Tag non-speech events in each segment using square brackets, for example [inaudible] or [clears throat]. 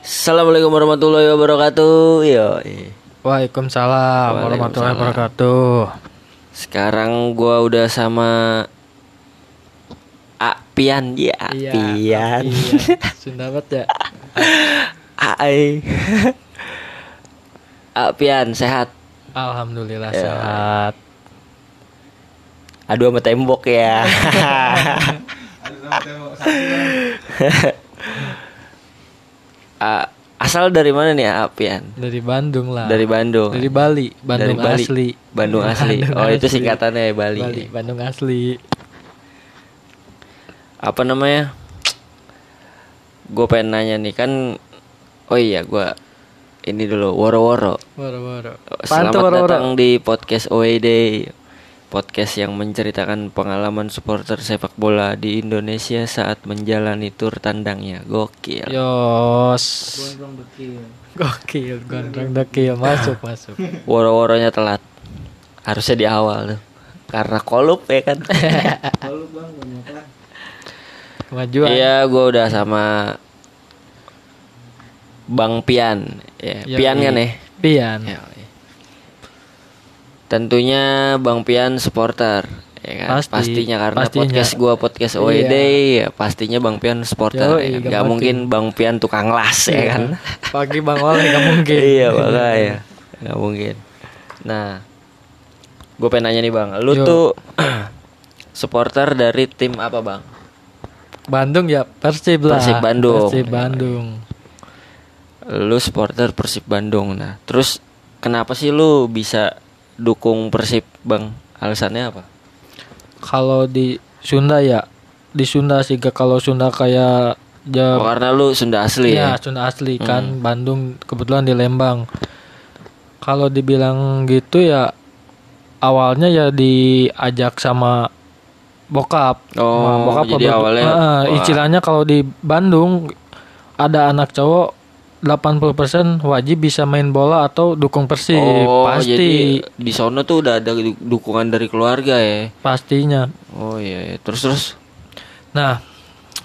Assalamualaikum warahmatullahi wabarakatuh. Yo. Waalaikumsalam warahmatullahi wabarakatuh. Sekarang gua udah sama Apian ya, Apian. Iya, Sunda banget ya. [laughs] Ai. Apian sehat. Alhamdulillah Ya. sehat. Aduh sama tembok ya. [laughs] [laughs] A- asal dari mana nih Apian? Dari Bandung lah. Dari Bandung. Dari Bali, Bandung Dari Bali. asli. Bandung asli. Bandung [laughs] Oh, itu asli. singkatannya ya Bali. Bali, Bandung asli. Apa namanya? Gue pengen nanya nih kan Oh iya gua ini dulu woro-woro. Woro-woro. Selamat Pantu woro-woro. datang di podcast OED. Podcast yang menceritakan pengalaman supporter sepak bola di Indonesia saat menjalani tur tandangnya. Gokil. Yos. Gokil, gondrong dekil. Masuk, [laughs] masuk. Woro-woronya telat. Harusnya di awal tuh. Karena kolup ya kan. [laughs] Kemajuan. Iya, gua udah sama Bang Pian. Ya. Pian kan ya? Pian. Ya. Tentunya Bang Pian supporter ya kan? Pasti, pastinya karena pastinya. podcast gua podcast OED ya pastinya Bang Pian supporter Yoi, ya kan? gak Gak mungkin Bang Pian tukang las ya kan Pagi Bang Oleh gak mungkin. iya makanya nggak mungkin nah gue pengen nanya nih bang lu Yo. tuh [clears throat] supporter dari tim apa bang Bandung ya Persib lah. Persib Bandung. Persib Bandung. lu supporter Persib Bandung nah terus kenapa sih lu bisa dukung Persib bang? Alasannya apa? Kalau di Sunda ya di Sunda sih kalau Sunda kayak Oh, ja, karena lu Sunda asli ya ya? Sunda asli kan Bandung kebetulan di Lembang. Kalau dibilang gitu ya awalnya ya diajak sama bokap. Oh, Nah, bokap jadi awalnya- wah. istilahnya kalau di Bandung ada anak cowok 80% wajib bisa main bola atau dukung Persib. Oh, Pasti jadi di sono tuh udah ada du- dukungan dari keluarga ya. pastinya. Oh iya, iya. terus terus. Nah,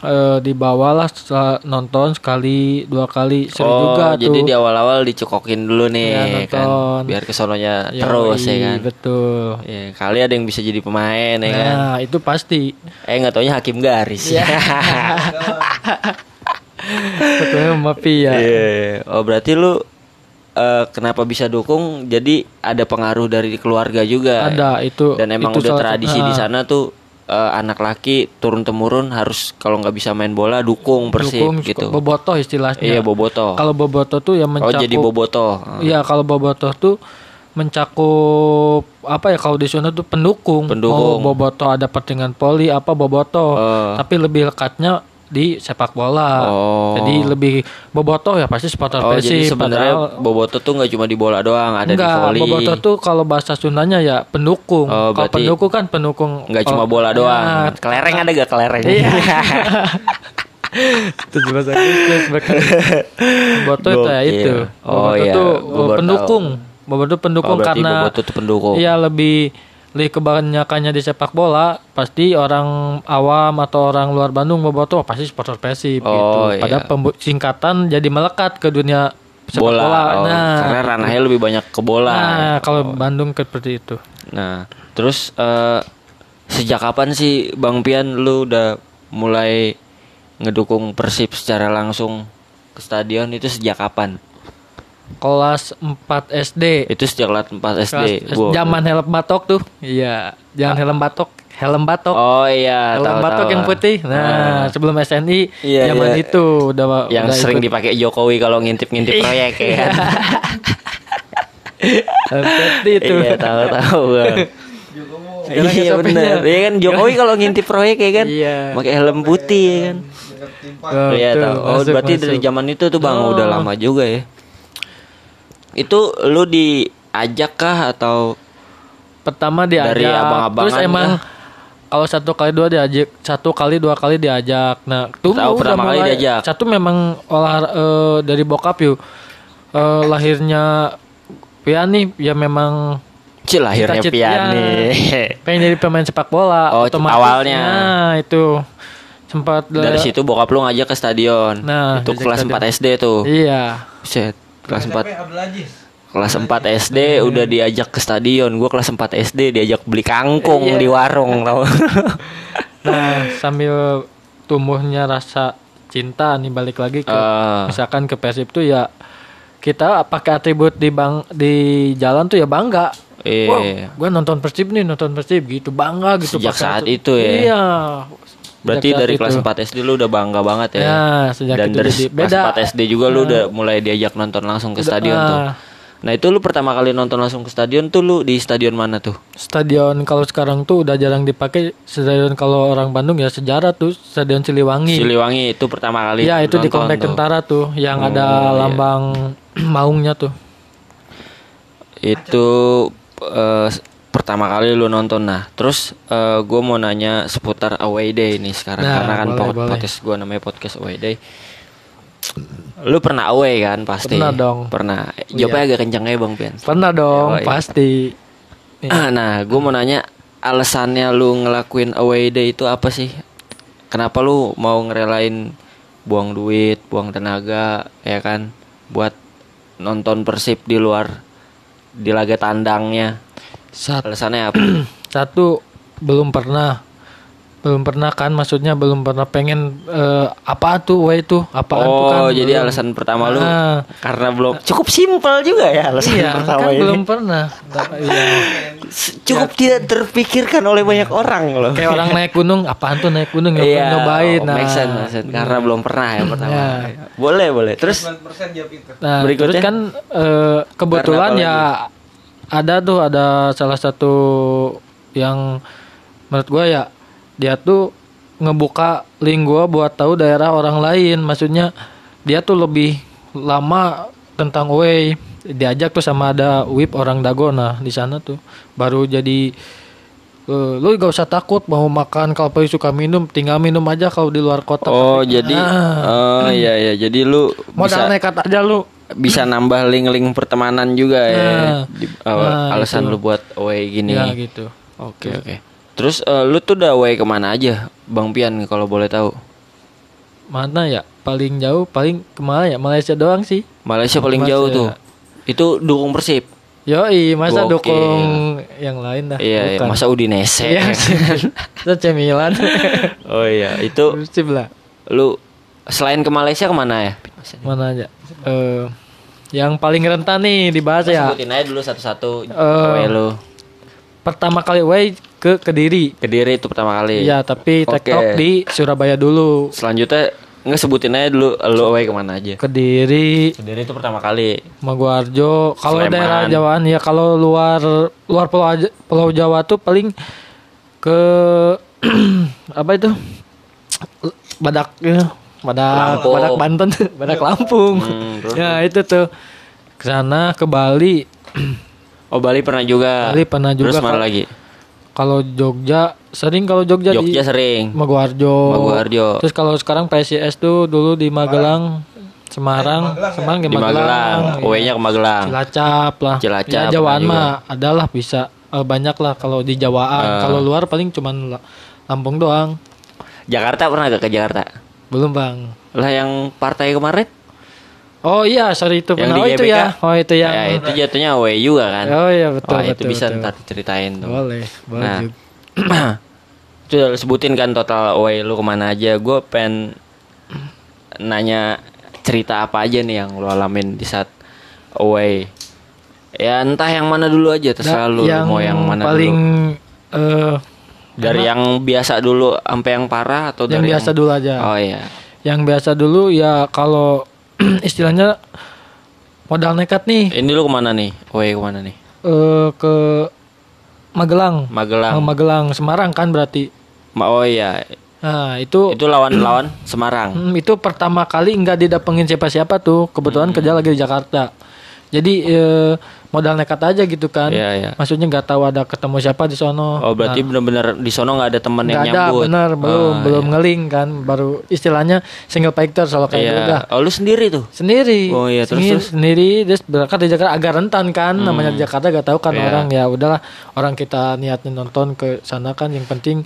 eh, dibawalah setelah nonton sekali dua kali seru oh, juga jadi tuh. di awal-awal dicokokin dulu nih Iya, kan, biar kesononya Yoi, terus ya kan. Betul. Ya, kali ada yang bisa jadi pemain ya kan. Nah, itu pasti. Eh nggak taunya hakim garis. Iya. [laughs] [laughs] Ketemu sama Pia. Iya. Oh berarti lu eh, kenapa bisa dukung? Jadi ada pengaruh dari keluarga juga. Ada itu. Dan emang itu udah tradisi di Ah, sana tuh eh, anak laki turun temurun harus kalau nggak bisa main bola dukung Persib dukung gitu. Bobotoh istilahnya. Iya boboto. Kalau bobotoh tuh yang Oh mencakup jadi boboto. Iya, kalau bobotoh tuh mencakup apa ya kalau di sana tuh pendukung. Pendukung. Mau bobotoh ada pertandingan poli apa bobotoh. Eh. Tapi lebih lekatnya di sepak bola. Oh. Jadi lebih bobotoh ya pasti supporter Oh jadi Persib. sebenarnya padahal- boboto tuh nggak cuma di bola doang, ada di Enggak, volley. bobotoh tuh kalau bahasa Sundanya ya pendukung. Oh, kalau pendukung kan pendukung nggak cuma oh, bola ya, doang. Kelereng ada gak kelereng? Iya. 17 Agustus bahkan. Bobotoh itu ya itu. Oh, Bobotoh iya. tuh baru pendukung. Bobotoh pendukung Oh, karena boboto tuh pendukung. Iya lebih lebih kebanyakannya di sepak bola pasti orang awam atau orang luar Bandung bobotoh pasti supporter Persib gitu. Oh, iya. Padahal pembu- singkatan jadi melekat ke dunia sepak bola. bola. Oh, Nah, karena ranahnya lebih banyak ke bola. Nah, kalau Bandung ke seperti itu. Nah, terus eh, sejak kapan sih Bang Pian lu udah mulai ngedukung Persib secara langsung ke stadion itu sejak kapan? Kelas 4 SD. Itu sejak kelas 4 SD. Kelas- Gua- zaman helm batok tuh. Iya, jangan helm batok, helm batok. Oh iya, helm tahu batok tahu. yang putih. Nah, sebelum SNI Iya, zaman iya. itu udah yang udah sering ikut. dipakai Jokowi kalau ngintip-ngintip proyek ya kan. Putih itu. Iya, tahu-tahu gua. Sekarang Iya benar. Iya kan Jokowi kalau ngintip proyek ya kan. Iya. Pakai helm putih ya kan. Oh, Iya tahu. Oh masuk, berarti dari masuk. zaman itu tuh Bang Oh. udah lama juga ya. Itu lu diajak kah atau pertama diajak Dari abang-abangan terus emang kah? kalau satu kali dua diajak satu kali dua kali diajak nah tunggu Tahu pertama kali diajak. satu memang olah eh, dari bokap yuk Eh, lahirnya Pian nih ya memang Cil lahirnya Cita-cita- Pian ya. nih. [laughs] pengen jadi pemain sepak bola Oh, otomatis awalnya. nah itu sempat Dari situ bokap lu ngajak ke stadion. Nah, itu kelas stadion. 4 SD tuh. Iya. Buset, kelas 4 Abdul Aziz. kelas 4 SD udah diajak ke stadion. Gua kelas 4 SD diajak beli kangkung Iya. di warung tau. [laughs] Nah, sambil tumbuhnya rasa cinta nih balik lagi ke Eh. misalkan ke Persib tuh ya kita pakai atribut di bang di jalan tuh ya bangga. Iya. Wow, gue nonton Persib nih, nonton Persib gitu bangga gitu. Sejak saat atribut. itu ya? Iya. Berarti dari kelas itu. 4 SD lu udah bangga banget ya. Ya, sejak Dan itu dari jadi kelas beda. 4 SD juga lu udah mulai diajak nonton langsung ke stadion tuh. ah. Nah, itu lu pertama kali nonton langsung ke stadion tuh lu di stadion mana tuh? Stadion kalau sekarang tuh udah jarang dipakai. Stadion kalau orang Bandung ya sejarah tuh Stadion Siliwangi. Siliwangi itu pertama kali. Iya itu di komplek tuh. tentara tuh yang Oh, ada iya. lambang [clears throat] maungnya tuh. Itu eh, pertama kali lu nonton. Nah, terus eh, gue mau nanya seputar away day nih sekarang Nah, karena kan boleh, pod- boleh. podcast gue namanya podcast away day. Lu pernah away kan pasti? Pernah dong. Iya. Pernah. Jawabnya agak kencang ya Bang Pian. Pernah dong Yoi. pasti. Nih, [clears throat] nah, gue mau nanya alasannya lu ngelakuin away day itu apa sih? Kenapa lu mau ngerelain buang duit, buang tenaga, ya kan, buat nonton Persib di luar di laga tandangnya? Sat- Alasannya apa? [clears throat] satu belum pernah belum pernah kan maksudnya belum pernah pengen eh, apa tuh way itu apaan tuh kan oh, jadi belum. alasan pertama lu Ah. karena belum cukup simpel juga ya alasan iya pertama kan ini. belum pernah Da- iya. Cukup tidak terpikirkan oleh banyak orang loh. kayak orang naik gunung apaan tuh naik gunung nyobain Iya, nyobain oh, nah make sense, make sense. karena belum pernah ya pertama. Ya. Boleh, boleh. Terus 9% jawab itu. Nah, Berikutnya? terus kan eh, kebetulan ya ada tuh ada salah satu yang menurut gua ya dia tuh ngebuka link gua buat tahu daerah orang lain. Maksudnya dia tuh lebih lama tentang way diajak tuh sama ada Wip orang Dago nah di sana tuh. Baru jadi eh, lu gak usah takut mau makan kalau suka minum tinggal minum aja kalau di luar kota. Oh, jadi oh iya iya. Jadi lu modal bisa nekat aja lu bisa nambah link-link pertemanan juga ya. Nah, Di, awal- nah, alasan itu. lu buat away gini. ya gitu Oke, oke. Terus eh, lu tuh udah away ke mana aja, Bang Pian kalau boleh tahu? mana ya paling jauh paling ke mana ya Malaysia doang sih Malaysia paling Malaysia. jauh tuh. Itu dukung Persib. Yoi masa Gokil. dukung yang lain dah Iya, iya. Bukan. masa Udinese. Iya. Itu AC Milan oh iya, itu Persib lah lu selain ke Malaysia ke mana ya? mana aja Eh, yang paling rentan nih dibahas ya Sebutin aja dulu satu-satu Eh, away lu. pertama kali way ke Kediri Kediri itu pertama kali. Iya tapi Oke. TikTok di Surabaya dulu Selanjutnya nggak sebutin aja dulu lu away ke mana aja. Kediri Kediri itu pertama kali. Maguarjo kalau daerah Jawaan ya kalau luar luar pulau pulau Jawa tuh paling ke [clears throat] apa itu badak ya badak Lampung. badak Banten [laughs] badak Lampung Hmm, terus? ya itu tuh ke sana ke Bali [clears throat] Oh Bali pernah juga. Bali pernah juga, Terus mana lagi? kalau Jogja sering kalau Jogja, Jogja di sering. Maguarjo Maguarjo. terus kalau sekarang PSIS tuh dulu di Magelang Semarang Semarang Di Magelang. iya. Away-nya ke Magelang. Cilacap lah. Cilacap Ya, Jawaan mah adalah bisa eh, banyak lah kalau di Jawaan. Eh. Kalau luar paling cuman La- Lampung doang. Jakarta pernah gak ke Jakarta? Belum bang. Lah yang partai kemarin? Oh iya sorry itu Yang Oh itu ya. Oh itu ya. Ya, itu jatuhnya away juga kan? Oh iya betul Wah, itu betul. bisa betul. ntar ceritain tuh. Boleh. Boleh. Nah. [clears throat] itu sebutin kan total away lu ke mana aja. Gue pengen nanya cerita apa aja nih yang lu alamin di saat away. Ya entah yang mana dulu aja terserah Nah, lu, mau yang mana paling dulu. eh Dari yang biasa dulu sampai yang parah atau yang dari biasa dulu aja. Oh iya. Yang biasa dulu ya kalau [clears throat] istilahnya modal nekat nih Ini lu ke mana nih? Away ke mana nih? eh ke Magelang. Magelang. Oh, Magelang Semarang kan berarti. Ma- Oh iya. Nah, itu Itu lawan-lawan Semarang. Hmm, itu pertama kali nggak didatengin siapa-siapa tuh. Kebetulan Hmm. kerja lagi di Jakarta. Jadi eh, modal nekat aja gitu kan. Iya, iya. Maksudnya nggak tahu ada ketemu siapa di sono. Oh berarti bener-bener di sono nggak ada temen yang ada, nyambut. bener belum Oh, belum iya. ngeling kan. Baru istilahnya single factor soal kayak Iya. gitu dah. Oh lu sendiri tuh. Sendiri. Oh, iya, terus, Sendiri- terus? Hmm. sendiri terus berangkat di Jakarta agak rentan kan. Namanya di Jakarta gak tahu kan Iya. orang ya udahlah orang kita niatnya nonton ke sana kan yang penting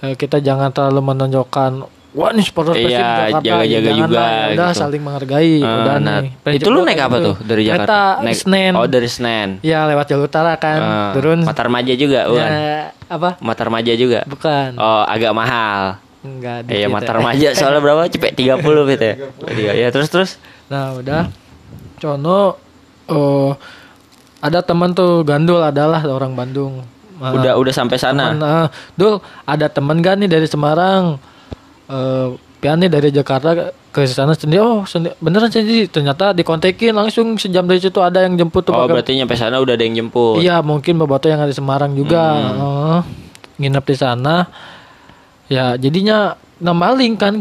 eh, kita jangan terlalu menonjolkan wah nih supporter Persib Iya, Jakarta jaga-jaga jangan juga, lah, ya udah gitu. saling menghargai Eh, udah nah, nih itu lu naik apa gitu. tuh dari Jakarta? Kereta naik Senen Oh, dari Senen. ya lewat jalur utara kan Eh, turun Mata Remaja juga, bukan? ya, apa Mata Remaja juga. bukan Oh, agak mahal. enggak Iya, ya. Remaja soalnya berapa? Cepet 30 gitu ya. Iya, ya terus terus. Nah udah Cono oh ada teman tuh Gandul adalah orang Bandung. Nah, Udah udah sampai sana. teman, ah, Dul ada teman gak nih dari Semarang? Eh Pian nih dari Jakarta ke sana sendiri. Oh sendi- beneran sendiri. Ternyata dikontekin langsung sejam dari situ ada yang jemput tuh. Oh, pakai- berarti nyampe sana udah ada yang jemput. Iya mungkin Boboto yang ada di Semarang juga. Hmm. Oh, nginep di sana. Ya jadinya namaling kan.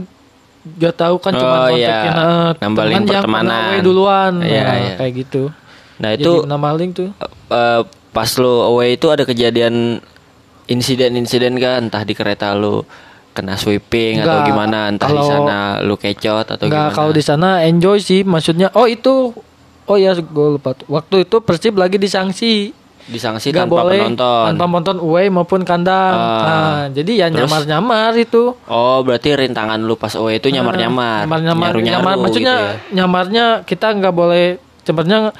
Gak tahu kan Oh, cuma iya. kontekin eh, Nambaling teman yang pertemanan. duluan. Iya, Nah, iya. kayak gitu. Nah, Jadi itu namaling tuh. eh, pas lu away itu ada kejadian insiden-insiden kan entah di kereta lu kena sweeping atau Enggak, gimana entah di sana lu kecot atau Enggak gimana kalau di sana enjoy sih maksudnya. Oh itu Oh ya gue lupa. Waktu itu Persib lagi disanksi. disanksi tanpa boleh penonton tanpa penonton away maupun kandang. Ah. Nah, jadi ya Terus? nyamar-nyamar itu. oh berarti rintangan lu pas away itu nyamar-nyamar nyamar-nyamar nyaru-nyaru nyamar gitu maksudnya ya. nyamarnya kita nggak boleh sebenarnya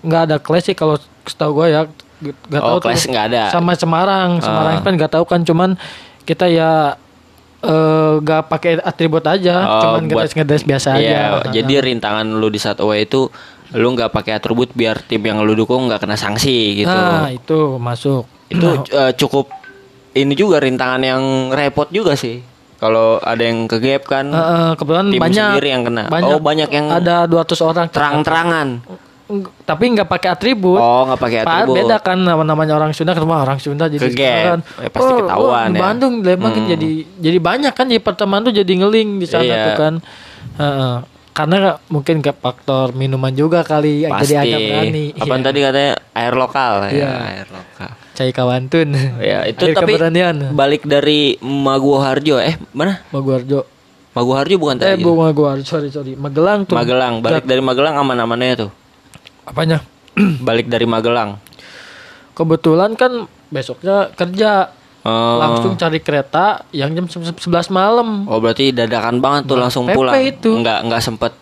nggak ada kelas sih kalau setahu gue ya nggak Oh, tahu kelas nggak ada. sama Semarang Semarang Ah. kan nggak tahu kan cuman kita ya eh, nggak pakai atribut aja Oh, cuman buat- ngedes biasa Iya, aja jadi rintangan lu di saat away itu lu nggak pakai atribut biar tim yang lu dukung nggak kena sanksi gitu. nah itu masuk itu eh, cukup ini juga rintangan yang repot juga sih. Kalau ada yang ke gap kan eh, kebetulan tim banyak sendiri yang kena. oh, banyak yang ada 200 orang terang-terangan. Tapi nggak pakai atribut Oh, nggak pakai Pa- atribut. beda kan nama namanya orang Sunda ketemu orang Sunda jadi Ke gap. sekarang, Eh, pasti ketahuan di ya. Bandung Lembang kan Hmm. jadi jadi banyak kan jadi pertemuan tuh jadi ngeling di sana Iya. tuh kan Heeh. karena mungkin ke faktor minuman juga kali Pasti. jadi agak berani Apaan Iya. tadi katanya air lokal ya, Iya. air lokal. cai kawantun Ya, itu Air tapi keberanian balik dari Maguwoharjo eh mana? Maguwarjo Maguwoharjo bukan eh tadi. bu Maguwarjo sorry sorry Magelang tuh Magelang, balik dari Magelang aman-amannya tuh. Apanya [clears throat] Balik dari Magelang. kebetulan kan besoknya kerja Oh. langsung cari kereta yang jam 11 malam Oh berarti dadakan banget tuh langsung Pepe pulang. itu. Nggak nggak sempet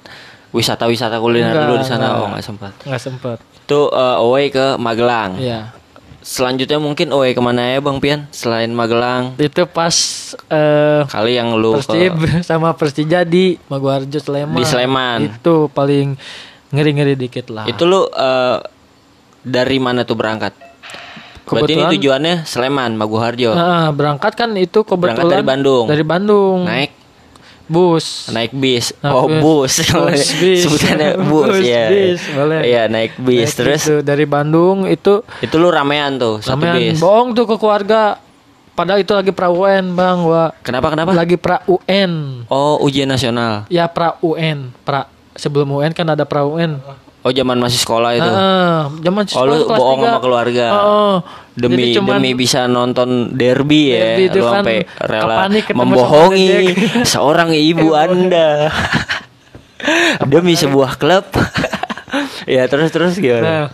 wisata-wisata kuliner Nggak, dulu di sana. nggak. Oh nggak sempet. nggak sempet Itu eh, away ke Magelang. Iya. Selanjutnya mungkin away ke mana ya Bang Pian? Selain Magelang. Itu pas eh Kali yang lu Persib ke [laughs] sama Persija di Maguwarjo Sleman. Di Sleman. Itu paling ngeri-ngeri dikit lah. itu lu eh, dari mana tuh berangkat? Berarti ini Kebetulan- tujuannya Sleman, Maguwoharjo. Nah, berangkat kan itu kebetulan Berangkat dari Bandung. Dari Bandung. Naik bus. naik bis. Nah, oh, bus. bus. Bus, [laughs] bis. Sebutannya bus, Bus, ya. bis, boleh. Iya, naik bis. Naik Terus itu dari Bandung itu itu lu ramean tuh satu ramean bis. bohong tuh ke keluarga. Padahal itu lagi pra UN, Bang. Wah. Kenapa kenapa? Lagi pra UN. Oh, ujian nasional. Ya pra UN, pra sebelum UN kan ada pra UN. Oh, zaman masih sekolah itu. Heeh, zaman Oh, lu sekolah kelas bohong tiga. sama keluarga. Heeh. Demi cuman- demi bisa nonton derby ya, Derby itu lu kan sampai rela membohongi [laughs] seorang ibu Anda. [laughs] demi sebuah klub. [laughs] ya, terus terus gimana? Nah,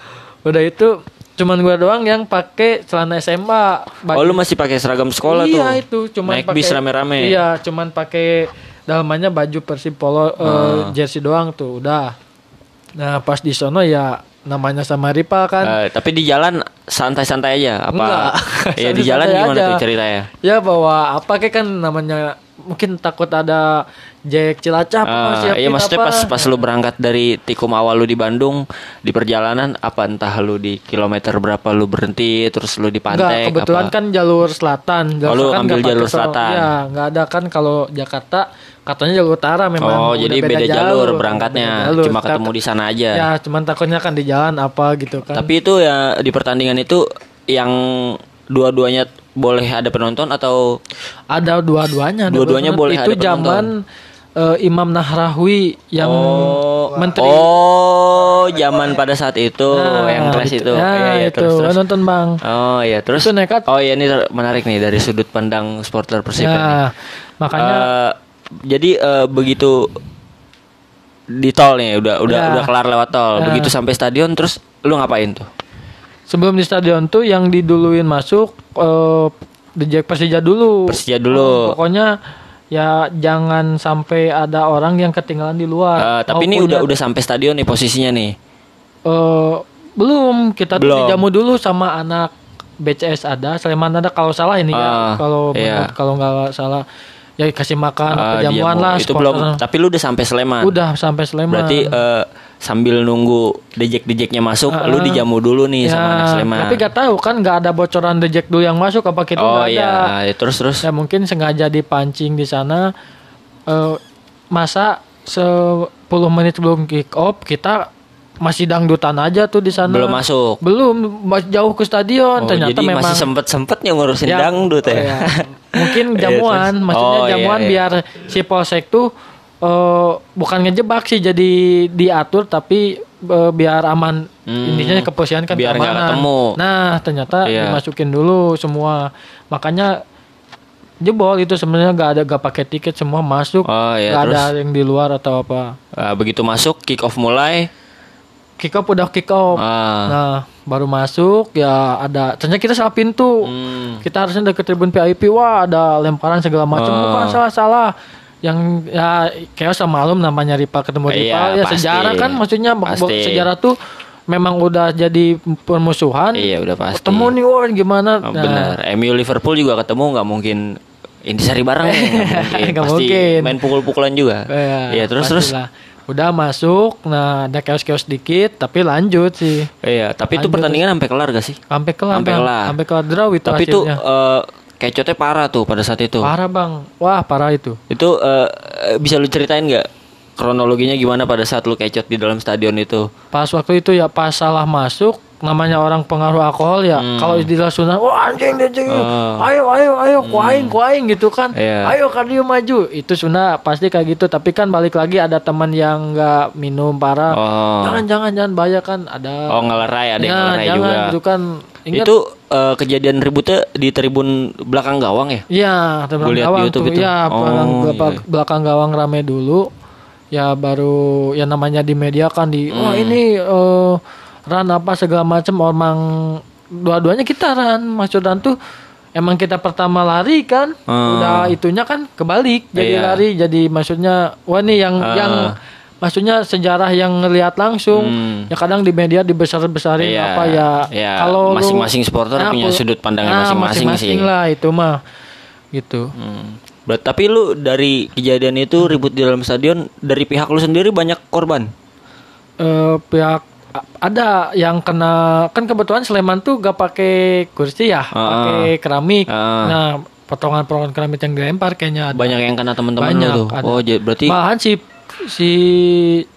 udah itu cuman gua doang yang pakai celana SMA. Baju- oh, lu masih pakai seragam sekolah tuh. iya itu cuman Naik bis pakai- rame-rame. Iya, cuman pakai dalamannya baju Persib polo eh, Ah. jersey doang tuh, udah. Nah, pas di sono ya namanya sama Ripa kan. Eh, tapi di jalan santai-santai aja apa? Enggak. [laughs] ya di jalan gimana aja. tuh ceritanya? Ya bawa apa kayak kan namanya mungkin takut ada Jack Cilacap siapin iya maksudnya apa. pas pas lu berangkat dari Tikum awal lu di Bandung di perjalanan apa entah lu di kilometer berapa lu berhenti terus lu di Enggak, pantai kebetulan kan jalur selatan. Oh, lu selatan ambil jalur selatan. Iya, nggak ada kan kalau Jakarta katanya jalur utara memang. Oh, udah jadi beda, jalur berangkatnya, beda jalur. cuma ketemu di sana aja. Ya, cuman takutnya kan di jalan apa gitu kan. Tapi itu ya di pertandingan itu yang dua-duanya boleh ada penonton atau ada dua-duanya. Dua-duanya dua- boleh Itu ada penonton. zaman eh, Imam Nahrawi yang oh menteri. Oh, zaman pada saat itu Nah, yang kelas itu. Ya, Iya, iya, itu. terus, terus. Nonton Bang. Oh iya terus Itu nekat. Oh iya ini menarik nih dari sudut pandang supporter Persib. Ya, makanya Eh, jadi eh, begitu di tol nih udah udah Ya. udah kelar lewat tol. Ya. Begitu sampai stadion terus lu ngapain tuh? sebelum di stadion tuh yang diduluin masuk eh di Jack Persija dulu. Persija dulu. Oh, pokoknya ya jangan sampai ada orang yang ketinggalan di luar. Eh, tapi ini udah udah sampai stadion nih posisinya nih. Eh, belum kita tuh Belum. dijamu dulu sama anak BCS ada Sleman ada kalau salah ini Ah, ya kalau iya. kalau nggak salah ya kasih makan dia mau- lah itu belum tapi lu udah sampai Sleman. udah sampai Sleman Berarti eh, sambil nunggu dejek-dejeknya masuk, Ah, lu ah. dijamu dulu nih sama anak Sleman. Ya, tapi gak tahu kan nggak ada bocoran reject dulu yang masuk apa kita oh nggak ada iya, ya, terus terus. ya mungkin sengaja dipancing di sana eh, masa 10 menit sebelum kick off kita masih dangdutan aja tuh di sana Belum masuk. belum masih jauh ke stadion Oh, ternyata jadi memang masih sempet-sempetnya ngurusin Ya, dangdut ya. oh ya. [laughs] mungkin Iya, jamuan maksudnya Oh, iya, jamuan iya. biar si polsek tuh eh, bukan ngejebak sih jadi diatur tapi eh, biar aman Hmm, intinya kepolisian kan biar nggak keamanan. ketemu. nah ternyata Iya. dimasukin dulu semua makanya jebol itu sebenarnya gak ada gak pakai tiket semua masuk Oh, iya, Nggak terus? ada yang di luar atau apa Ah, begitu masuk kick off mulai. Kick off udah kick off Ah. nah baru masuk ya ada ternyata kita salah pintu Hmm. kita harusnya deket tribun VIP wah ada lemparan segala macam Oh. bukan salah salah yang ya kayak sama malum namanya rival ketemu Iya, rival ya pasti. sejarah kan maksudnya Pasti. sejarah tuh memang udah jadi permusuhan Iya udah pasti. ketemu nih wah gimana Oh, Nah, benar. MU Liverpool juga ketemu nggak mungkin intisari bareng ya, [laughs] nggak mungkin. Pasti mungkin. main pukul-pukulan juga. ya, Iya terus terus. pastilah. Udah masuk nah ada chaos-chaos dikit tapi lanjut sih Iya tapi itu Lanjut. pertandingan sampai kelar gak sih? sampai kelar Sampai kelar. sampai kelar draw itu Tapi itu eh, kecotnya parah tuh pada saat itu. parah bang wah parah itu Itu eh, bisa lu ceritain nggak kronologinya gimana pada saat lu kecot di dalam stadion itu? pas waktu itu ya pas salah masuk namanya orang pengaruh alkohol ya kalau istilah Sunda wah anjing anjing Hmm. Oh. ayo ayo ayo kuaing kuaing gitu kan Iya. ayo kardio maju itu Sunda pasti kayak gitu tapi kan balik lagi ada teman yang nggak minum parah Oh. jangan jangan jangan bahaya kan ada Oh ngelerai ada yang Ya, ngelerai jangan juga. gitu kan Ingat, Itu eh, kejadian ributnya di tribun belakang gawang ya? Iya, di gawang YouTube tuh. itu. Ya, Oh, belakang, belakang, iya. belakang gawang rame dulu. Ya baru ya namanya di media kan di Hmm. ini eh ran apa segala macam emang dua-duanya kita ran Mas Jordan tuh emang kita pertama lari kan Hmm. udah itunya kan kebalik jadi Iya. lari jadi maksudnya wah nih yang Ah. yang maksudnya sejarah yang ngelihat langsung Hmm. ya kadang di media dibesar-besarin Iya, apa ya iya. kalau Masing-masing supporter punya pu- sudut pandangnya nah, masing-masing sih. masing-masing lah itu mah gitu Hmm. Ber- tapi lu dari kejadian itu ribut di dalam stadion dari pihak lu sendiri banyak korban. eh pihak ada yang kena kan kebetulan Sleman tuh gak pakai kursi ya, Ah. pakai keramik. Ah. Nah, potongan-potongan keramik yang dilempar kayaknya ada. Banyak yang kena teman-teman lu tuh. ada. Oh, jadi berarti Malahan si si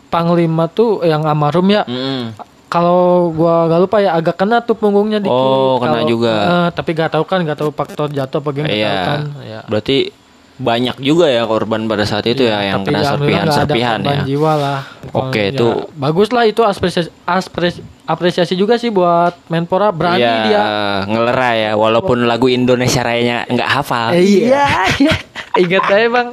panglima tuh yang almarhum ya. Mm. Kalau gua gak lupa ya agak kena tuh punggungnya dikit. Oh, kena Kalau- juga. eh, tapi gak tahu kan, gak tahu faktor jatuh apa gimana Iya. kan. Ya. Berarti banyak juga ya korban pada saat itu ya yang Tapi kena serpihan-serpihan korban ya. jiwa lah. Oke, Ya, itu- bagus lah itu apresiasi, apresiasi, apresiasi juga sih buat Menpora berani Iya, dia. ngelerai ya walaupun lagu Indonesia Raya-nya nggak hafal. Eh, iya, iya. [laughs] Ingat aja bang.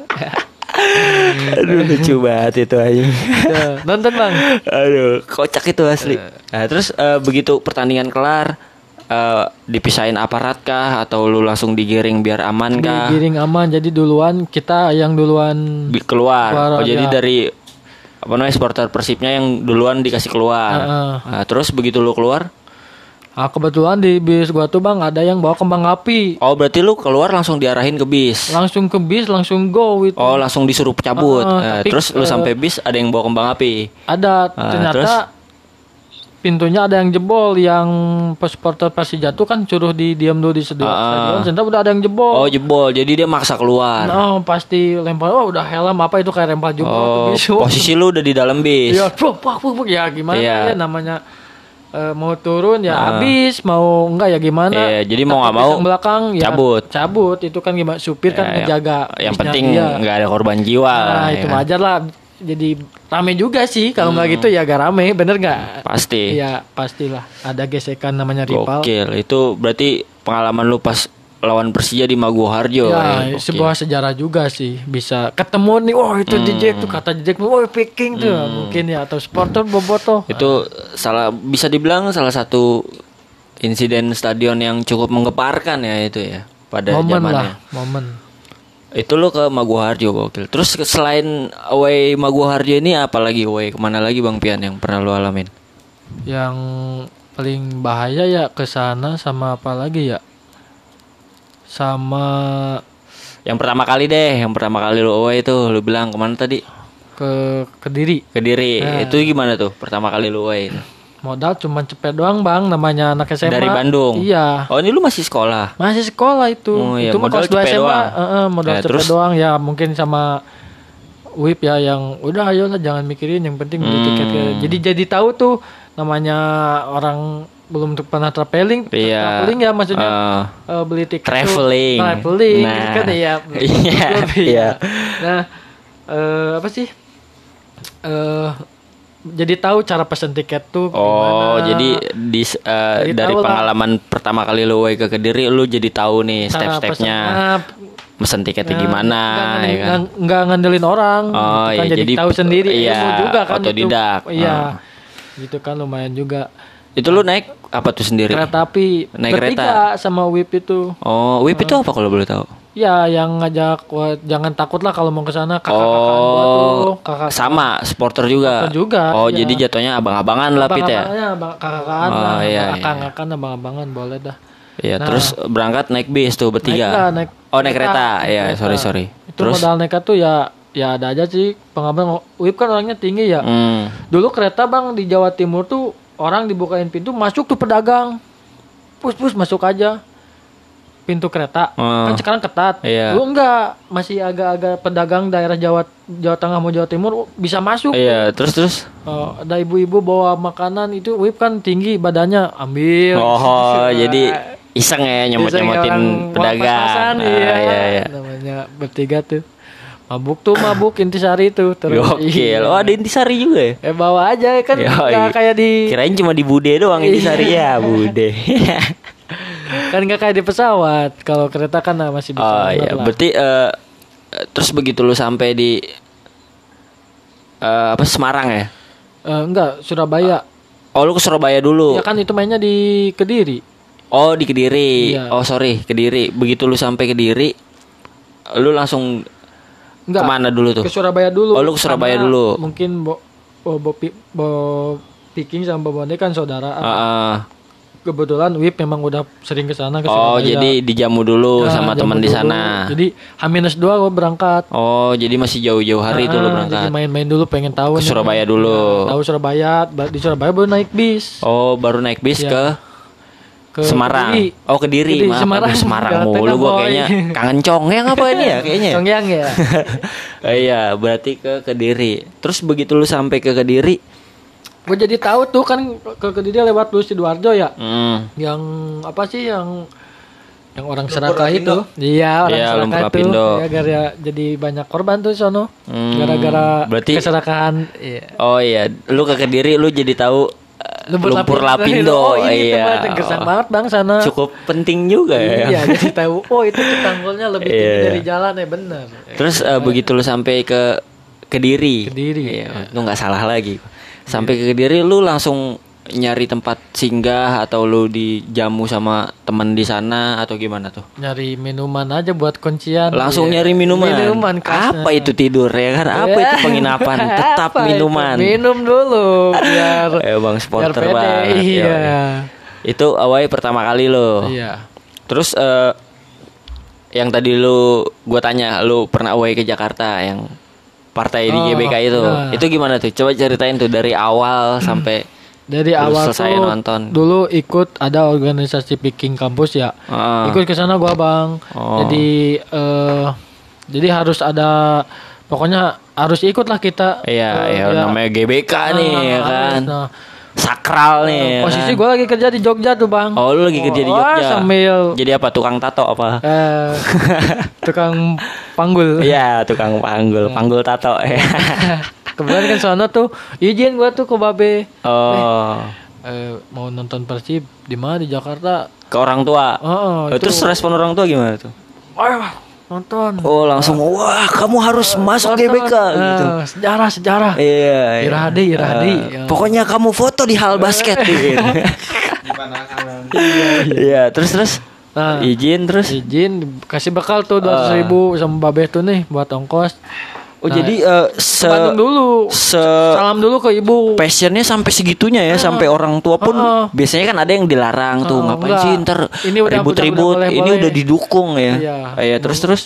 Aduh lucu banget itu aja. Ya, Nonton bang. Aduh, kocak itu asli. Nah, terus eh, begitu pertandingan kelar eh, dipisahin aparat kah atau lu langsung digiring biar aman kah? Digiring aman. Jadi duluan kita yang duluan. Bi- keluar. Keluar, oh, jadi ya. dari apa namanya supporter Persibnya yang duluan dikasih keluar. Heeh. Nah, terus begitu lu keluar, Ah, kebetulan di bis gua tuh bang ada yang bawa kembang api. oh berarti lu keluar langsung diarahin ke bis. Langsung ke bis, langsung go itu. Oh, langsung disuruh cabut. Heeh, Nah, tapi, terus lu eh, sampai bis ada yang bawa kembang api. Ada Ah, ternyata terus? Pintunya ada yang jebol yang supporter Persija tuh kan suruh di diam dulu di stadion. Ah. stadion, Ternyata udah ada yang jebol. Oh, jebol. Jadi dia maksa keluar. Nah, pasti lempar. Oh, udah helm apa itu kayak lempar jebol Oh, posisi lu udah di dalam bis. Ya, puk, puk, puk, ya gimana Iya. ya namanya eh, mau turun ya Ah. habis, mau enggak ya gimana. Iya, jadi mau nggak mau belakang ya cabut. Cabut itu kan gimana supir kan Ya, ngejaga. Yang penting dia. nggak ada korban jiwa. Nah, ya itu kan? wajar lah. Jadi rame juga sih. Kalau nggak gitu ya agak rame, bener nggak? Pasti. Iya, pastilah. Ada gesekan namanya rival. Gokil. Itu berarti pengalaman lu pas lawan Persija di Maguwoharjo. Ya, Gokil. sebuah sejarah juga sih bisa ketemu nih, wah itu Hmm. Jejek tuh kata Jejek, wah picking tuh mungkin ya atau supporter boboto. Itu salah bisa dibilang salah satu insiden stadion yang cukup menggeparkan ya itu ya pada momen zamannya. lah, momen. Itu lu ke Maguwarjo gokil. Terus selain away Maguwarjo ini apalagi away ke mana lagi Bang Pian yang pernah lu alamin? Yang paling bahaya ya ke sana sama apa lagi ya? Sama Yang pertama kali deh, yang pertama kali lu away itu lu bilang ke mana tadi? ke Kediri. Kediri. Nah. Itu gimana tuh pertama kali lu away? itu? Modal cuma cepet doang bang, namanya anak SMA. Dari Bandung. Iya. Oh, ini lu masih sekolah. Masih sekolah itu. Oh, iya, itu modal kelas 2 cepet SMA. doang. Heeh, modal Ya, cepet terus? doang ya mungkin sama WIP ya yang udah ayo lah jangan mikirin yang penting beli Hmm. tiket ke- Jadi jadi tahu tuh namanya orang belum pernah traveling, Iya. traveling ya maksudnya Eh, eh, beli tiket tuh- traveling. traveling Nah. gitu kan ya. [laughs] Iya, iya. Nah, eh, apa sih? Eh jadi tahu cara pesen tiket tuh Oh, gimana. jadi di eh, Jadi dari tahu lah. pengalaman pertama kali lu ke Kediri lu jadi tahu nih step-stepnya. pesen- Mesen tiketnya Nah, gimana nggak- ya kan. nggak- ngandelin orang Oh, gitu kan iya, jadi, jadi tahu sendiri iya, ilmu juga kan otodidak. iya Oh. gitu kan lumayan juga Itu lu naik apa tuh sendiri? kereta api Naik bertiga sama WIP itu Oh, WIP itu apa kalau boleh tahu? Ya yang ngajak wah, jangan takut lah kalau mau ke sana kakak-kakak gua tuh Oh, kakak sama supporter juga. Supporter juga, Oh, iya. jadi jatuhnya abang-abangan lah Pit ya. abang-abangannya abang kakak-kakan Oh, lah iya, kakak-kakan abang-abangan boleh dah Iya, Nah. terus berangkat naik bis tuh bertiga. Naik lah, naik oh, naik kereta. naik Iya, kereta. sorry sorry. itu Terus modal nekat tuh ya ya ada aja sih pengalaman WIP kan orangnya tinggi ya hmm. Dulu kereta bang di Jawa Timur tuh orang dibukain pintu masuk tuh pedagang. Pus pus masuk aja pintu kereta. Oh. Kan sekarang ketat. Iya. Dulu enggak, masih agak-agak pedagang daerah Jawa Jawa Tengah mau Jawa Timur bisa masuk. Iya, terus terus. Oh, ada ibu-ibu bawa makanan itu whip kan tinggi badannya ambil. Oh, [laughs] jadi iseng ya nyemot-nyemotin orang pedagang. pas-pasan, Ah, iya. iya, iya. Namanya bertiga tuh. Mabuk tuh mabuk intisari tuh terus. Gokil. Iya. Oh, ada intisari juga ya? Eh bawa aja kan nggak kayak di Kirain cuma di Bude doang intisari ya, Bude. [laughs] kan nggak kayak di pesawat kalau kereta kan masih bisa oh iya, lah. berarti eh, terus begitu lu sampai di eh, apa Semarang ya? Eh, enggak Surabaya Oh, lu ke Surabaya dulu. ya kan itu mainnya di kediri Oh, di Kediri. Iya. Oh, sorry, Kediri. Begitu lu sampai Kediri, lu langsung enggak ke mana dulu tuh? ke Surabaya dulu Oh, lu ke Surabaya Karena dulu. mungkin bo bo, bo, bo Piking sama Bo Bonde kan saudara Ah, ah. Kebetulan Wip memang udah sering ke sana ke Oh, Surabaya jadi dijamu dulu Nah, sama teman di dulu. sana. jadi H-2 gue berangkat Oh, jadi masih jauh-jauh hari itu lu Ah, berangkat. jadi main-main dulu pengen tahu Ke nih. Surabaya dulu. tahu Surabaya ba- di Surabaya baru naik bis Oh, baru naik bis Iya. ke ke Semarang. Kediri. Oh, Kediri. Kediri, Maaf, Semarang. aduh, Semarang mulu gua kayaknya. [laughs] Kangen congeng apa ini ya kayaknya. ya? Congyang ya Eh, [laughs] iya, berarti ke Kediri. Terus begitu lu sampai ke Kediri, gue jadi tahu tuh kan ke Kediri lewat lu Sidoarjo ya hmm, yang apa sih yang yang orang serakah itu iya orang Iya, Lumpur serakah itu Lapindo. ya gara jadi banyak korban tuh sono Hmm, gara-gara berarti- keserakahan iya. Oh iya, lu ke Kediri lu jadi tahu eh, Lumpur, Lapindo. [laughs] oh ini iya. gersang banget bang sana Cukup penting juga ya. iya jadi tahu oh itu tanggulnya lebih tinggi Iya. dari jalan ya bener Terus eh, begitu lu sampai ke Kediri. Kediri, Iya, lu nggak salah lagi. Sampai ke Kediri lu langsung nyari tempat singgah atau lu dijamu sama temen di sana atau gimana tuh? nyari minuman aja buat kuncian Langsung Iya. nyari minuman. minuman. Apa itu tidur ya kan? Apa itu penginapan? [laughs] Tetap Apa itu? minuman. minum dulu biar [laughs] Eh bang supporter biar pede, banget. iya Yoi. Itu awalnya pertama kali lo. iya Terus eh yang tadi lu gua tanya lu pernah away ke Jakarta yang partai di Oh, GBK itu. nah. Itu gimana tuh? Coba ceritain tuh dari awal sampai dari awal selesai tuh nonton. dulu ikut ada organisasi picking kampus ya Ah. ikut ke sana gua bang Oh. jadi eh jadi harus ada pokoknya harus ikut lah kita Iya, Eh, iya ya. namanya GBK nih Ah, ya harus, kan. nah. Sakral nih. ya posisi kan? gua lagi kerja di Jogja tuh bang Oh, lu lagi kerja di Oh, Jogja. sambil Jadi apa? Tukang tato apa? eh, tukang [laughs] panggul Iya, tukang panggul, panggul tato. [laughs] kebetulan kan sana tuh izin gua tuh ke babe oh, eh, mau nonton persib di mana di Jakarta ke orang tua. oh, Oh, Terus respon orang tua gimana tuh? ayo nonton Oh, langsung wah, kamu harus masuk Nonton. GBK gitu. Eh, sejarah sejarah Iya, iya. Iradi, Iradi. Eh, pokoknya kamu foto di hal basket [laughs] gitu. Iya, terus terus Nah, izin terus izin kasih bekal tuh dua ribu sama babe tuh nih buat ongkos. oh Nah, jadi Ke se dulu. se Salam dulu ke ibu. passionnya sampai segitunya ya sampai orang tua pun Heeh. biasanya kan ada yang dilarang tuh Heeh, ngapain enggak. sih ntar Ini udah- ribut-ribut udah- udah ini boleh-boleh. udah didukung ya Iya. iya terus terus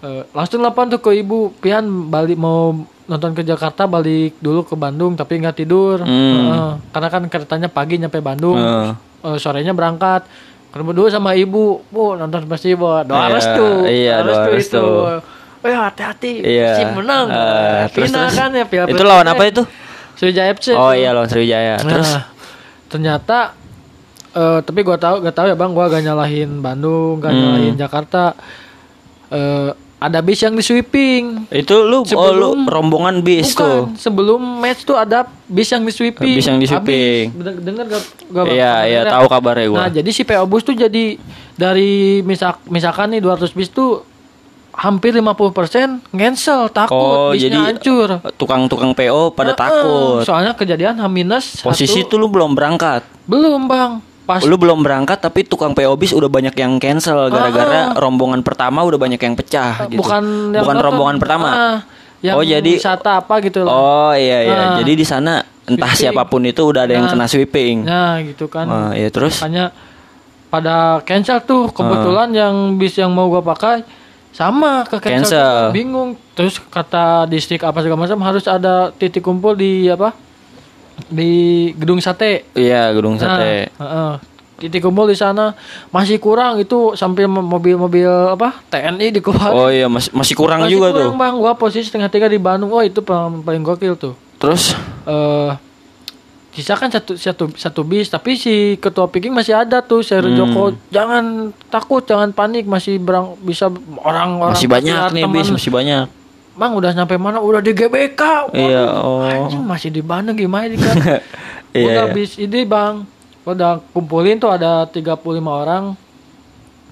Eh, langsung lapor tuh ke ibu pian balik mau nonton ke Jakarta balik dulu ke Bandung tapi nggak tidur Hmm. Heeh. karena kan keretanya pagi nyampe Bandung Heeh. Eh, sorenya berangkat ketemu dulu sama ibu. Bu nonton Persibo doa Iya, restu. Iya, doa restu. oh ya hati-hati. Iya. Persib menang. Eh, terus, final terus. kan ya Piala itu lawan apa itu? Sriwijaya FC oh iya lawan Sriwijaya. Terus? Nah, ternyata eh tapi gua tahu gak tahu ya bang. Gua gak nyalahin Bandung gak Hmm. nyalahin Jakarta. Eh ada bis yang di sweeping itu lu oh lu Sebelum- rombongan bis tuh? bukan sebelum match tuh ada bis yang di sweeping Bis yang di sweeping. Habis, deng- denger gak, iya iya tahu kabarnya gua. Nah jadi si PO Bus tuh jadi dari misak misalkan nih 200 bis tuh hampir 50% cancel takut oh bisnya jadi hancur. tukang-tukang PO pada Heeh, takut. soalnya kejadian H- posisi satu- tuh lu belum berangkat. Belum bang pas lu belum berangkat tapi tukang PO bis udah banyak yang cancel gara-gara rombongan pertama udah banyak yang pecah gitu. bukan yang bukan nonton. rombongan pertama. Ah, yang Oh, jadi- wisata apa gitu loh. Oh iya iya. Ah. Jadi di sana entah Sweeping. siapa pun itu udah ada yang Nah. kena sweeping. Nah, gitu kan. Ah, iya terus Makanya pada cancel tuh kebetulan Ah. yang bis yang mau gua pakai sama ke cancel, Cancel. bingung terus kata distrik apa segala macam harus ada titik kumpul di apa di gedung sate iya gedung sate. Nah, heeh. titik kumpul di sana masih kurang itu sampai mo- mobil-mobil apa TNI dikeluarin Oh iya masih masih kurang masih juga kurang tuh. bang gua posisi setengah tiga di Bandung wah itu paling, paling gokil tuh Terus eh sisa kan satu satu satu bis tapi si ketua picking masih ada tuh Seri Hmm. Joko jangan takut jangan panik masih berang bisa orang-orang masih banyak nih teman. bis masih banyak. Bang udah sampai mana? Udah di GBK. Waduh, Iya, oh. anjing, masih di Bandung gimana di kan? [laughs] Iya, udah iya. bis ini bang. Udah kumpulin tuh ada 35 orang.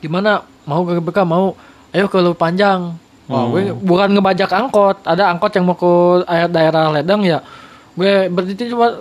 Gimana? Mau ke GBK? Mau. Ayo ke Lu Panjang. Wah, gue Hmm. bukan ngebajak angkot. Ada angkot yang mau ke daerah Ledeng ya. Gue berhenti cuma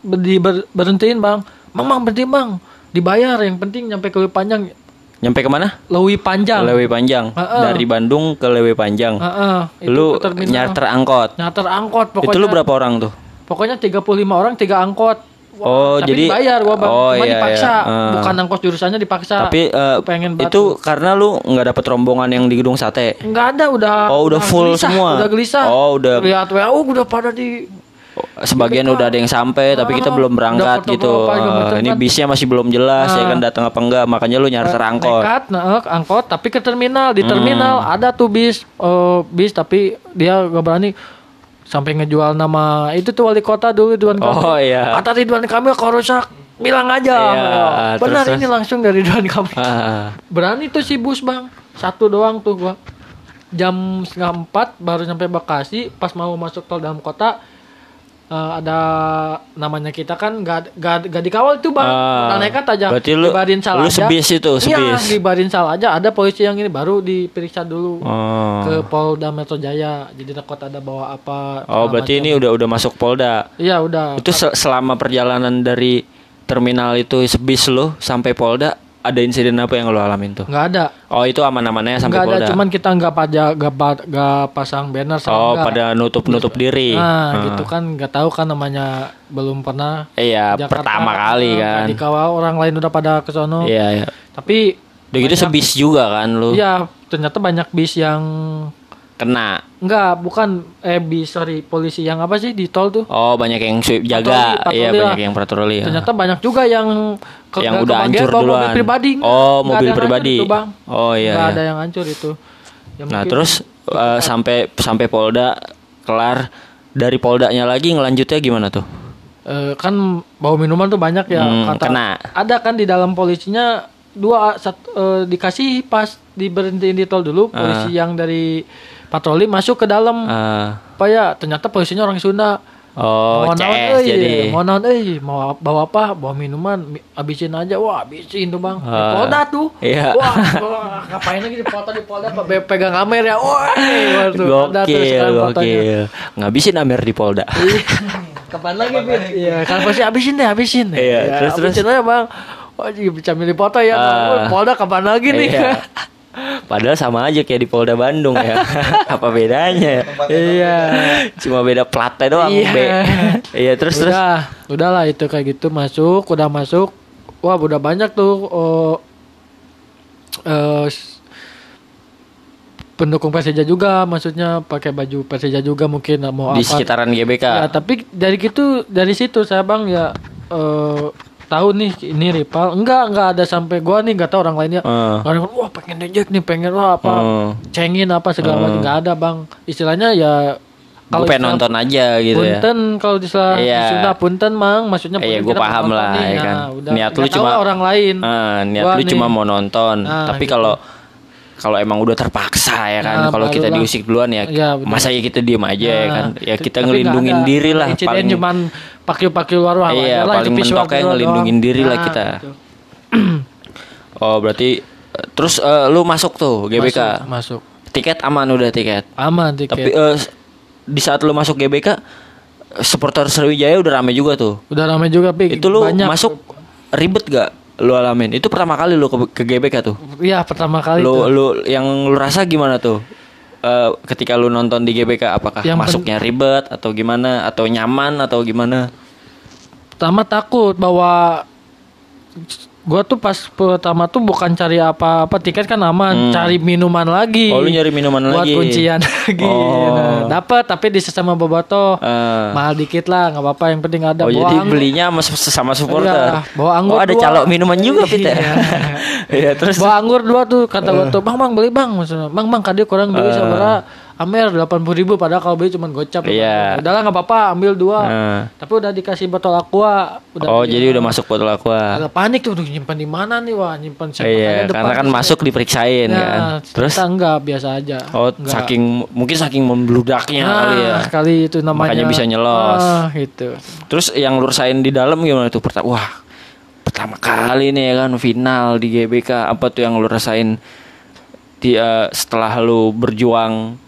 berdi, ber, berhentiin bang. Bang berhenti bang dibayar. Yang penting nyampe ke Lewi Panjang Nyampe ke mana? Lewi Panjang Lewi Panjang. Heeh. Dari Bandung ke Lewi Panjang. Heeh, itu lu nyarter angkot. nyarter angkot pokoknya Itu lu berapa orang tuh? pokoknya 35 orang tiga angkot Oh, tapi jadi- dibayar gua bang oh, cuma iya, dipaksa iya. Ah. bukan angkot jurusannya dipaksa Tapi eh, pengen banget itu karena lu nggak dapet rombongan yang di gedung sate. nggak ada udah Oh, udah full gelisah, semua? udah gelisah Oh, udah- lihat WA udah pada di Sebagian udah ada yang sampai tapi kita Ah, belum berangkat gitu. macam ini bisnya masih belum jelas ya Ah. kan datang apa enggak makanya lu nyarter angkot. nekat nah, eh, angkot tapi ke terminal di Hmm. terminal ada tuh bis eh, bis tapi dia gak berani sampai ngejual nama itu tuh wali kota dulu Ridwan Kamil Oh, iya. kata Ridwan Kamil kalau rusak bilang aja Iya, benar terus, ini langsung dari Ridwan Kamil Ah. berani tuh si bus bang satu doang tuh gua jam setengah empat baru sampai Bekasi pas mau masuk tol dalam kota eh, ada namanya kita kan gak, gak, gak dikawal tuh bang Ah, Udah nekat aja berarti lu- di Sal lu aja sebis itu, iya sebis. di Sal aja ada polisi yang ini baru diperiksa dulu Oh. ke Polda Metro Jaya jadi takut ada bawa apa Oh, berarti macam. ini udah udah masuk Polda. iya udah Itu se- selama perjalanan dari terminal itu sebis lu sampai Polda ada insiden apa yang lu alamin tuh? nggak ada Oh, itu aman-amannya sampai nggak ada Polda. cuman kita nggak pajak nggak nggak pasang banner sama oh, nggak. pada nutup-nutup diri. Nah, Ah. gitu kan nggak tahu kan namanya belum pernah Iya, Jakarta, pertama kali eh, kan. Dikawal orang lain udah pada ke sono. Iya, iya. Tapi Udah gitu sebis juga kan lu. ya ternyata banyak bis yang Kena. enggak bukan eh bis sorry polisi yang apa sih di tol tuh. Oh, banyak yang sweep jaga. Patroli, Iya, banyak yang patroli ya. Ternyata banyak juga yang ke- yang nggak udah hancur duluan. Mobil pribadi. Oh, mobil pribadi. itu, Bang. Oh iya. Nggak iya. ada yang hancur itu. Ya, Nah, terus eh, sampai sampai Polda kelar dari Poldanya lagi ngelanjutnya gimana tuh? Eh, kan bawa minuman tuh banyak ya Hmm, kata kena. ada kan di dalam polisinya dua satu, eh, dikasih pas diberhentiin di tol dulu polisi yang dari patroli masuk ke dalam Ah, apa ya ternyata polisinya orang Sunda oh, mau naon euy, jadi. mau naon euy, mau bawa apa bawa minuman mi- abisin aja wah abisin tuh bang di Ah. Polda tuh Iya. wah, wah, ngapain lagi di foto di Polda apa Be- pegang kamera ya wah tuh Gokil, gokil. Ngabisin Amer di Polda. [laughs] Iya. Kapan lagi, Bin? Iya, kan pasti habisin deh, habisin. Iya, Ya, terus, terus. habisin aja, Bang. Oh, jadi bisa milih foto ya. Ah. Polda kapan lagi nih? [laughs] Padahal sama aja kayak di Polda Bandung ya. [laughs] Apa bedanya? iya. Cuma beda platnya doang. Iya. B. Iya terus terus. udah, udahlah itu kayak gitu masuk, udah masuk. Wah, udah banyak tuh oh, eh, s- pendukung Persija juga, maksudnya pakai baju Persija juga mungkin mau Di apa. sekitaran GBK. Ya, tapi dari gitu dari situ saya Bang ya eh tahu nih ini rival enggak enggak ada sampai gua nih enggak tahu orang lainnya Eh. Nggak ada, wah pengen dejek nih pengen wah apa Hmm. cengin apa segala macam nggak ada bang istilahnya ya Gue pengen nonton aja gitu ya. punten kalau istilah Iya. Sunda punten mang maksudnya Iya, punten gua kita paham lah, nih. ya Nah, kan. udah, Niat lu cuma- orang lain Ah, niat lu nih. cuma mau nonton, Nah, tapi gitu. kalau kalau emang udah terpaksa ya kan, Nah, kalau kita diusik duluan ya, betul. masa ya kita diem aja ya Nah, kan, ya kita ngelindungin ada. diri lah, paling cuman luar wah, Iya, lah, paling mentoknya doang. ngelindungin diri lah Nah, kita. [clears throat] oh berarti eh, terus eh, lu masuk tuh GBK, masuk, masuk. Tiket aman udah tiket, aman tiket. Tapi eh, di saat lu masuk GBK, supporter Sriwijaya udah rame juga tuh, udah ramai juga pi itu lu banyak. masuk ribet gak? Lu alamin, itu pertama kali lu ke, ke GBK tuh. Iya pertama kali lu tuh. lu yang lu rasa gimana tuh Eh, ketika lu nonton di GBK apakah Yang pen- masuknya ribet atau gimana atau nyaman atau gimana Pertama takut bahwa gua tuh pas pertama tuh bukan cari apa-apa tiket kan aman, cari minuman lagi. oh lu nyari minuman buat lagi kuncian [laughs] lagi. Oh. Nah, dapat tapi di sesama boboto. Eh, Mahal dikit lah, nggak apa-apa yang penting ada oh bawa jadi anggur. belinya sama sesama supporter Iya, bawa anggur oh ada dua. calok minuman juga Pit ya Iya. [laughs] Iya terus Bawa anggur dua tuh kata gua tuh, "Bang, Bang, beli Bang." Maksudnya, "Bang, Bang, kadi kurang beli sabaraha?" Amer 80 ribu padahal kalau beli cuma gocap. Iya. Udahlah nggak apa-apa, ambil dua. Eh, Tapi udah dikasih botol aqua, udah oh jadi udah masuk botol aqua agak panik tuh, "Duh, nyimpan di mana nih wah, nyimpan siapa iya kayaknya karena kan masuk diperiksain Nah, kan terus enggak biasa aja. oh Enggak. saking mungkin saking membludaknya nah, kali ya kali itu namanya. Makanya bisa nyelos. Ah, gitu. Terus yang lu rasain di dalam gimana tuh pertama? Wah, pertama kali nih ya kan final di GBK. Apa tuh yang lu rasain di eh, setelah lu berjuang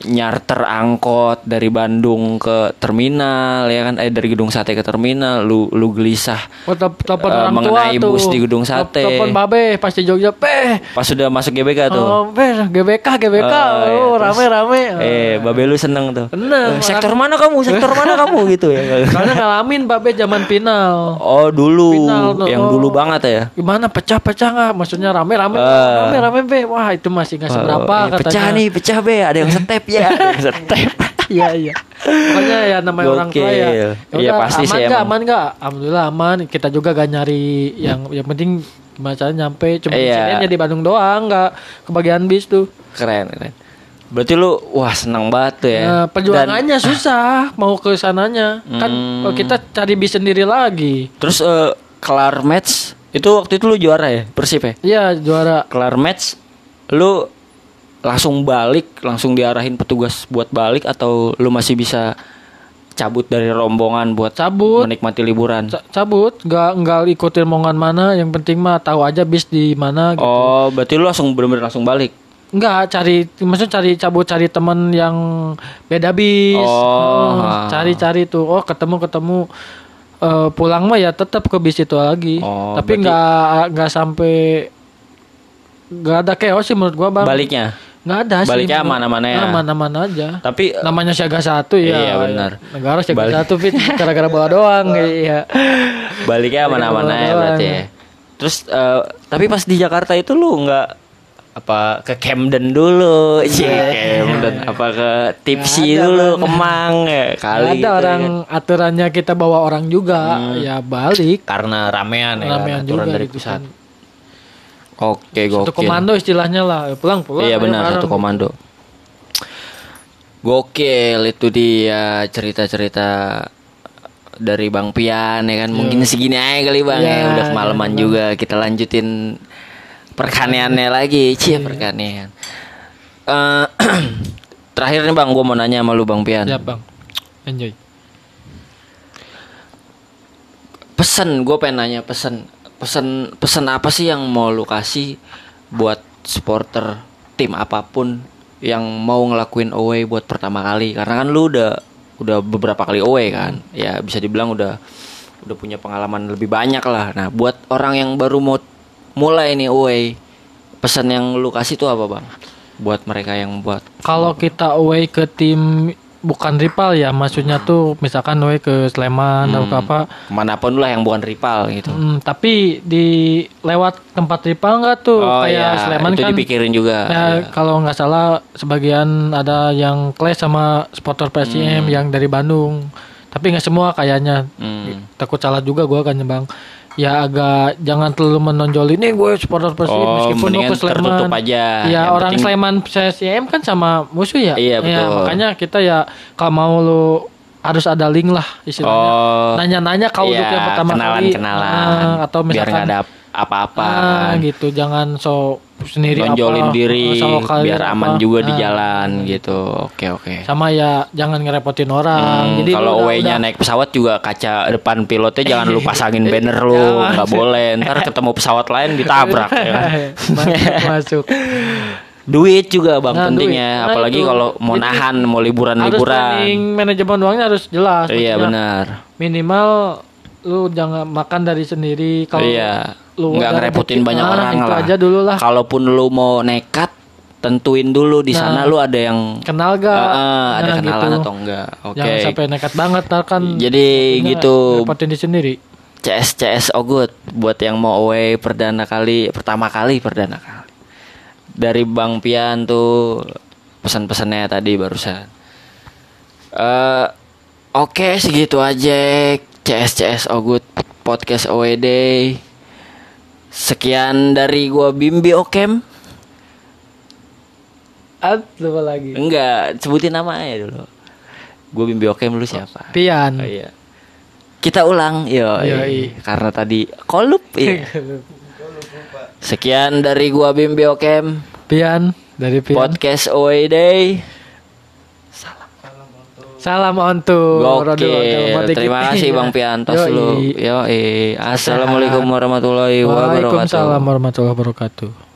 nyarter angkot dari Bandung ke terminal ya kan eh dari gedung sate ke terminal lu lu gelisah Oh, tep- telepon Eh, orang tua mengenai tuh. bus di gedung Tep- sate. Telepon babe pas di Jogja, "Peh, pas sudah masuk GBK tuh Oh, Peh, GBK, GBK. Oh, iya, Oh, terus- rame-rame. eh babe lu seneng tuh Bener, Eh, sektor mana kamu sektor mana kamu gitu ya [laughs] Soalnya ngalamin babe zaman final. oh dulu Final tuh, yang oh. dulu banget ya Gimana pecah-pecah nggak? Maksudnya rame-rame, Ah. rame-rame be. Wah itu masih nggak seberapa Oh, eh. Pecah nih, pecah be. Ada yang [laughs] step ya. [laughs] Step. Iya iya. Pokoknya ya namanya orang tua ya. Gokil. Ya Iya, pasti aman sih emang. Aman nggak? Alhamdulillah aman. Kita juga gak nyari yang yang penting gimana nyampe. Cuma Iya. di Bandung doang, nggak kebagian bis tuh. Keren, keren. Berarti lu wah senang banget tuh ya. Nah, perjuangannya susah mau ke sananya. Kan Hmm. oh, kita cari bis sendiri lagi. Terus eh, kelar match itu waktu itu lu juara ya Persib ya. Iya juara. Kelar match lu langsung balik, langsung diarahin petugas buat balik atau lu masih bisa cabut dari rombongan buat Cabut. menikmati liburan. Ca- cabut nggak nggak ikutin mongan mana yang penting mah tahu aja bis di mana gitu. Oh, berarti lu langsung bener-bener langsung balik. Enggak, cari maksudnya cari cabut cari teman yang beda bis. Oh. Hmm, Cari-cari tuh. Oh, ketemu-ketemu Eh, pulang mah ya tetap ke bis itu lagi. Oh, Tapi berarti- nggak nggak sampai nggak ada chaos sih menurut gua, Bang. Baliknya. Nggak ada sih. Baliknya menurut- aman-aman ya? Aman-aman aja. Tapi Namanya siaga satu ya. Iya, benar. Negara siaga Balik. satu fit gara-gara bola doang [laughs] iya. baliknya aman-aman Baliknya aja berarti ya. Terus eh, tapi pas di Jakarta itu lu nggak apa ke Camden dulu, cie [laughs] Camden, apa ke Tipsy Nggak ada, dulu, Bang. Kemang ya kali ada gitu ya. orang aturannya kita bawa orang juga ya balik karena ramean ya ramean aturan juga dari gitu pusat. kan. Oke, Satu gokil. komando istilahnya lah pulang pulang Iya benar bareng. satu komando. Gokil itu dia cerita-cerita dari Bang Pian ya kan. Mungkin segini aja kali Bang ya. Iya, Udah kemalaman iya, juga. Kita lanjutin perkaneannya lagi. Cie perkanean. Eh, [clears throat] terakhir nih Bang, gua mau nanya sama lu Bang Pian. Siap bang enjoy Pesen, gue pengen nanya pesen. Pesen pesen apa sih yang mau lu kasih buat supporter tim apa pun yang mau ngelakuin away buat pertama kali? Karena kan lu udah udah beberapa kali away kan. Ya bisa dibilang udah udah punya pengalaman lebih banyak lah. Nah, buat orang yang baru mau mulai nih away, pesan yang lu kasih tuh apa bang? Buat mereka yang buat Kalau kita away ke tim bukan rival ya, maksudnya tuh misalkan away ke Sleman atau ke apa. ke mana pun lah yang bukan rival gitu. Hmm, tapi di lewat tempat rival nggak tuh Oh kayak iya, Sleman itu kan dipikirin juga. Ya, Iya. kalau nggak salah sebagian ada yang clash sama supporter PSM yang dari Bandung. Tapi nggak semua kayaknya. Hmm. Takut salah juga gua kan bang. Ya agak jangan terlalu menonjol ini gue supporter PSM Oh, meskipun gue Sleman. tertutup aja. Ya Yang orang penting- Sleman PSM kan sama musuh ya. Iya, Ya, betul. makanya kita ya kalau mau lu harus ada link lah istilahnya. Oh. Nanya-nanya kau Iya, yang pertama kenalan, kali. kenalan. Ah, atau biar misalkan ada apa-apa. Kan. gitu jangan so sendiri apa, diri biar aman apa. juga di Ah, jalan gitu. Oke oke. sama ya jangan ngerepotin orang Hmm, jadi kalau away-nya naik pesawat juga kaca depan pilotnya jangan lu [laughs] pasangin banner lu, nggak boleh. Ntar ketemu pesawat lain ditabrak ya kan. [laughs] masuk masuk Duit juga bang Nah, pentingnya, duit. Nah, apalagi itu. kalau mau Jadi, nahan, mau harus liburan-liburan. planning manajemen uangnya harus jelas Iya benar. minimal lu jangan makan dari sendiri kalau Iya. lu Nggak ngerepotin banyak ah, orang itu lah. aja dulu lah Kalaupun lu mau nekat, tentuin dulu di sana Nah. lu ada yang kenal gak Ah, ah, ada Nah, kenalan gitu. atau enggak. Oke. jangan sampai nekat banget ntar kan Jadi gitu. ngerepotin di sendiri CS CS Ogut buat yang mau away perdana kali pertama kali perdana kali dari Bang Pian tuh pesan-pesannya tadi barusan eh oke segitu aja CS CS Ogut podcast OED sekian dari gua Bimbi Okem. At, lupa lagi. Enggak sebutin nama aja dulu. Gua Bimbi Okem lu siapa? Pian. Oh, iya. Kita ulang, yo, Yoi. karena tadi kolup. Iya. [laughs] Sekian dari gua Bimbi Okem. Pian dari Pian. Podcast Away Salam ontu. Gokil. Terima [laughs] kasih Bang Piantos Yoi. lu. Yo, Assalamualaikum warahmatullahi wabarakatuh. Waalaikumsalam warahmatullahi wabarakatuh.